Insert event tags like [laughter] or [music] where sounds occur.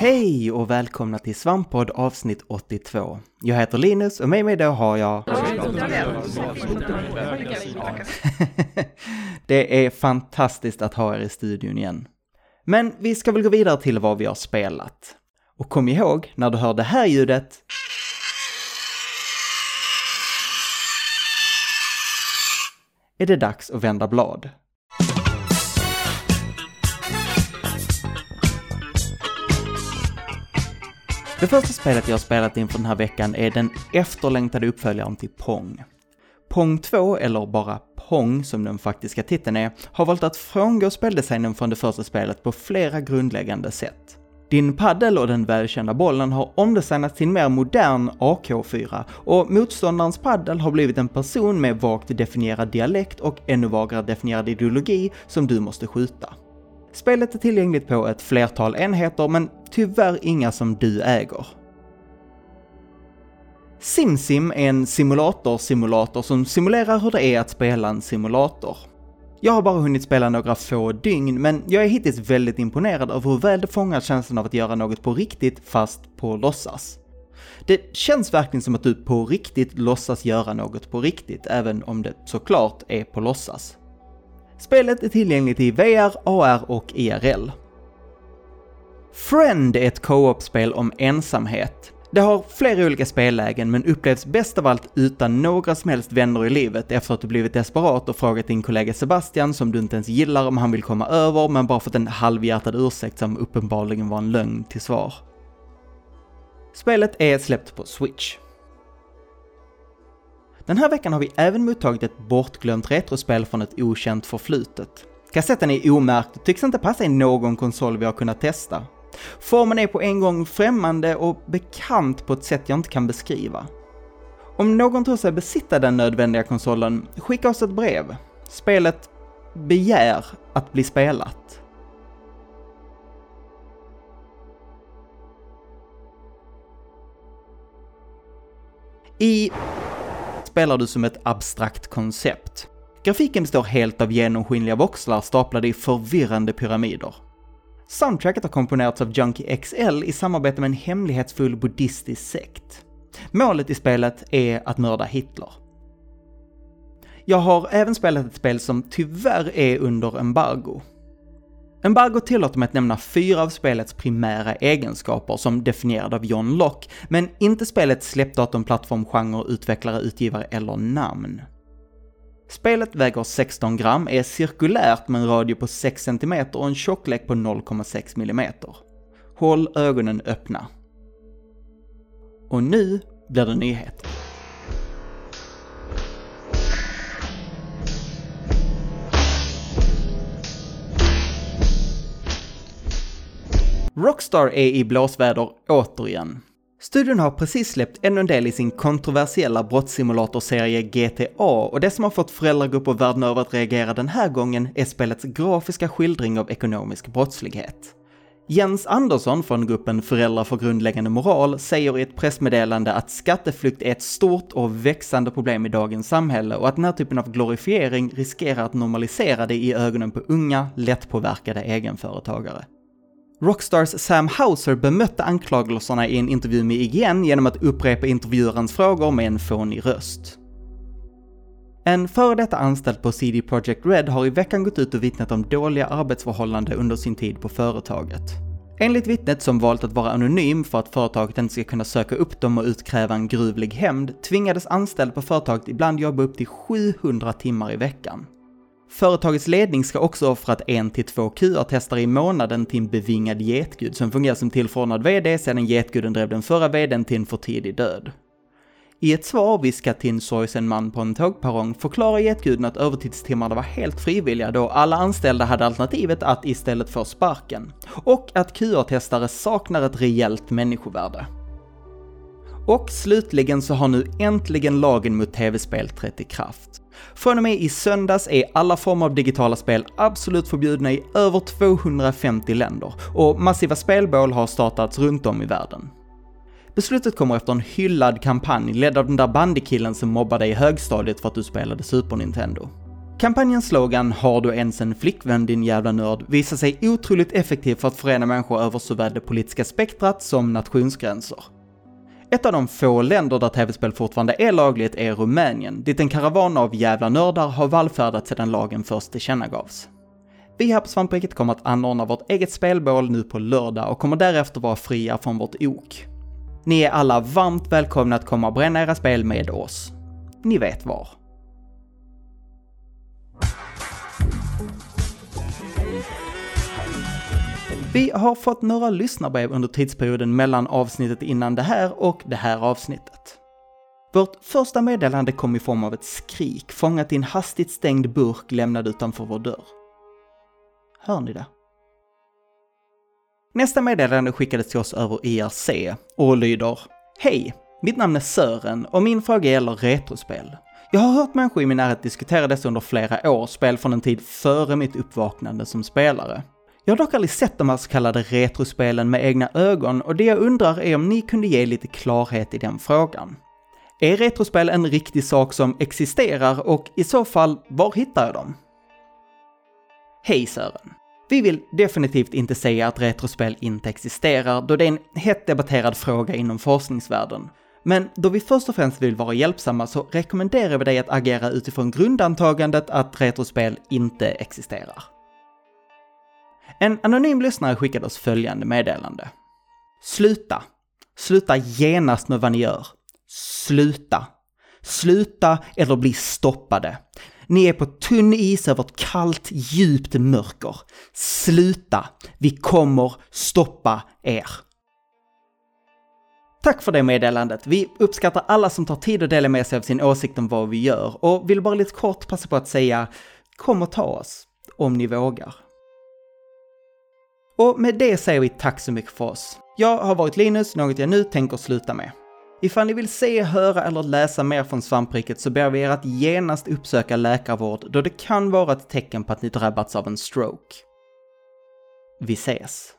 Hej och välkomna till Svampodd avsnitt 82. Jag heter Linus och med mig då har jag... [laughs] Det är fantastiskt att ha er i studion igen. Men vi ska väl gå vidare till vad vi har spelat. Och kom ihåg, när du hör det här ljudet är det dags att vända blad. Det första spelet jag har spelat inför den här veckan är den efterlängtade uppföljaren till Pong. Pong 2, eller bara Pong som den faktiska titeln är, har valt att frångå speldesignen från det första spelet på flera grundläggande sätt. Din paddel och den välkända bollen har omdesignats till en mer modern AK4 och motståndarens paddel har blivit en person med vagt definierad dialekt och ännu vagare definierad ideologi som du måste skjuta. Spelet är tillgängligt på ett flertal enheter, men tyvärr inga som du äger. SimSim är en simulator-simulator som simulerar hur det är att spela en simulator. Jag har bara hunnit spela några få dygn, men jag är hittills väldigt imponerad över hur väl det fångar känslan av att göra något på riktigt, fast på låtsas. Det känns verkligen som att du på riktigt låtsas göra något på riktigt, även om det såklart är på låtsas. Spelet är tillgängligt i VR, AR och IRL. Friend är ett co-op-spel om ensamhet. Det har flera olika spellägen men upplevs bäst av allt utan några som helst vänner i livet efter att du blivit desperat och frågat din kollega Sebastian som du inte ens gillar om han vill komma över men bara fått en halvhjärtad ursäkt som uppenbarligen var en lögn till svar. Spelet är släppt på Switch. Den här veckan har vi även mottagit ett bortglömt retrospel från ett okänt förflutet. Kassetten är omärkt och tycks inte passa i någon konsol vi har kunnat testa. Formen är på en gång främmande och bekant på ett sätt jag inte kan beskriva. Om någon tror sig besitta den nödvändiga konsolen, skicka oss ett brev. Spelet begär att bli spelat. I spelar du som ett abstrakt koncept. Grafiken består helt av genomskinliga voxlar staplade i förvirrande pyramider. Soundtracket har komponerats av Junkie XL i samarbete med en hemlighetsfull buddhistisk sekt. Målet i spelet är att mörda Hitler. Jag har även spelat ett spel som tyvärr är under embargo. Embargo tillåter mig att nämna fyra av spelets primära egenskaper som definierade av John Locke, men inte spelets släppdatum, plattform, genre, utvecklare, utgivare eller namn. Spelet väger 16 gram, är cirkulärt med en radie på 6 cm och en tjocklek på 0,6 mm. Håll ögonen öppna. Och nu blir det nyheter. Rockstar är i blåsväder återigen. Studion har precis släppt ännu en del i sin kontroversiella brottssimulatorserie GTA och det som har fått föräldragrupper världen över att reagera den här gången är spelets grafiska skildring av ekonomisk brottslighet. Jens Andersson från gruppen Föräldrar för grundläggande moral säger i ett pressmeddelande att skatteflykt är ett stort och växande problem i dagens samhälle och att den här typen av glorifiering riskerar att normalisera det i ögonen på unga, lättpåverkade egenföretagare. Rockstars Sam Houser bemötte anklagelserna i en intervju med IGN genom att upprepa intervjuarens frågor med en fånig röst. En före detta anställd på CD Projekt Red har i veckan gått ut och vittnat om dåliga arbetsförhållanden under sin tid på företaget. Enligt vittnet, som valt att vara anonym för att företaget inte ska kunna söka upp dem och utkräva en gruvlig hämnd, tvingades anställd på företaget ibland jobba upp till 700 timmar i veckan. Företagets ledning ska också offrat en till två QR-testare i månaden till en bevingad getgud som fungerar som tillförordnad VD sedan getguden drev den förra VDn till en för tidig död. I ett svar viskat till en sorgsen man på en tågperrong förklarar getguden att övertidstimmarna var helt frivilliga då alla anställda hade alternativet att istället få sparken. Och att QR-testare saknar ett rejält människovärde. Och slutligen så har nu äntligen lagen mot tv-spel trätt i kraft. Från och med i söndags är alla former av digitala spel absolut förbjudna i över 250 länder och massiva spelbål har startats runt om i världen. Beslutet kommer efter en hyllad kampanj ledd av den där bandykillen som mobbade dig i högstadiet för att du spelade Super Nintendo. Kampanjens slogan “Har du ens en flickvän din jävla nörd” visar sig otroligt effektiv för att förena människor över såväl det politiska spektrat som nationsgränser. Ett av de få länder där tv-spel fortfarande är lagligt är Rumänien, dit en karavan av jävla nördar har vallfärdat sedan lagen först tillkännagavs. Vi här på Svampriket kommer att anordna vårt eget spelbål nu på lördag och kommer därefter vara fria från vårt ok. Ni är alla varmt välkomna att komma och bränna era spel med oss. Ni vet var. Vi har fått några lyssnarbrev under tidsperioden mellan avsnittet innan det här och det här avsnittet. Vårt första meddelande kom i form av ett skrik fångat i en hastigt stängd burk lämnad utanför vår dörr. Hör ni det? Nästa meddelande skickades till oss över IRC och lyder Hej! Mitt namn är Sören och min fråga gäller retrospel. Jag har hört människor i min närhet diskutera dessa under flera år, spel från en tid före mitt uppvaknande som spelare. Jag har dock aldrig sett de här så kallade retrospelen med egna ögon och det jag undrar är om ni kunde ge lite klarhet i den frågan. Är retrospel en riktig sak som existerar och i så fall, var hittar jag dem? Hej Sören! Vi vill definitivt inte säga att retrospel inte existerar, då det är en hett debatterad fråga inom forskningsvärlden. Men då vi först och främst vill vara hjälpsamma så rekommenderar vi dig att agera utifrån grundantagandet att retrospel inte existerar. En anonym lyssnare skickade oss följande meddelande. Sluta. Sluta genast med vad ni gör. Sluta. Sluta eller bli stoppade. Ni är på tunn is över ett kallt, djupt mörker. Sluta! Vi kommer stoppa er. Tack för det meddelandet. Vi uppskattar alla som tar tid att dela med sig av sin åsikt om vad vi gör och vill bara lite kort passa på att säga kom och ta oss, om ni vågar. Och med det säger vi tack så mycket för oss. Jag har varit Linus, något jag nu tänker sluta med. Ifall ni vill se, höra eller läsa mer från svampriket så ber vi er att genast uppsöka läkarvård då det kan vara ett tecken på att ni drabbats av en stroke. Vi ses!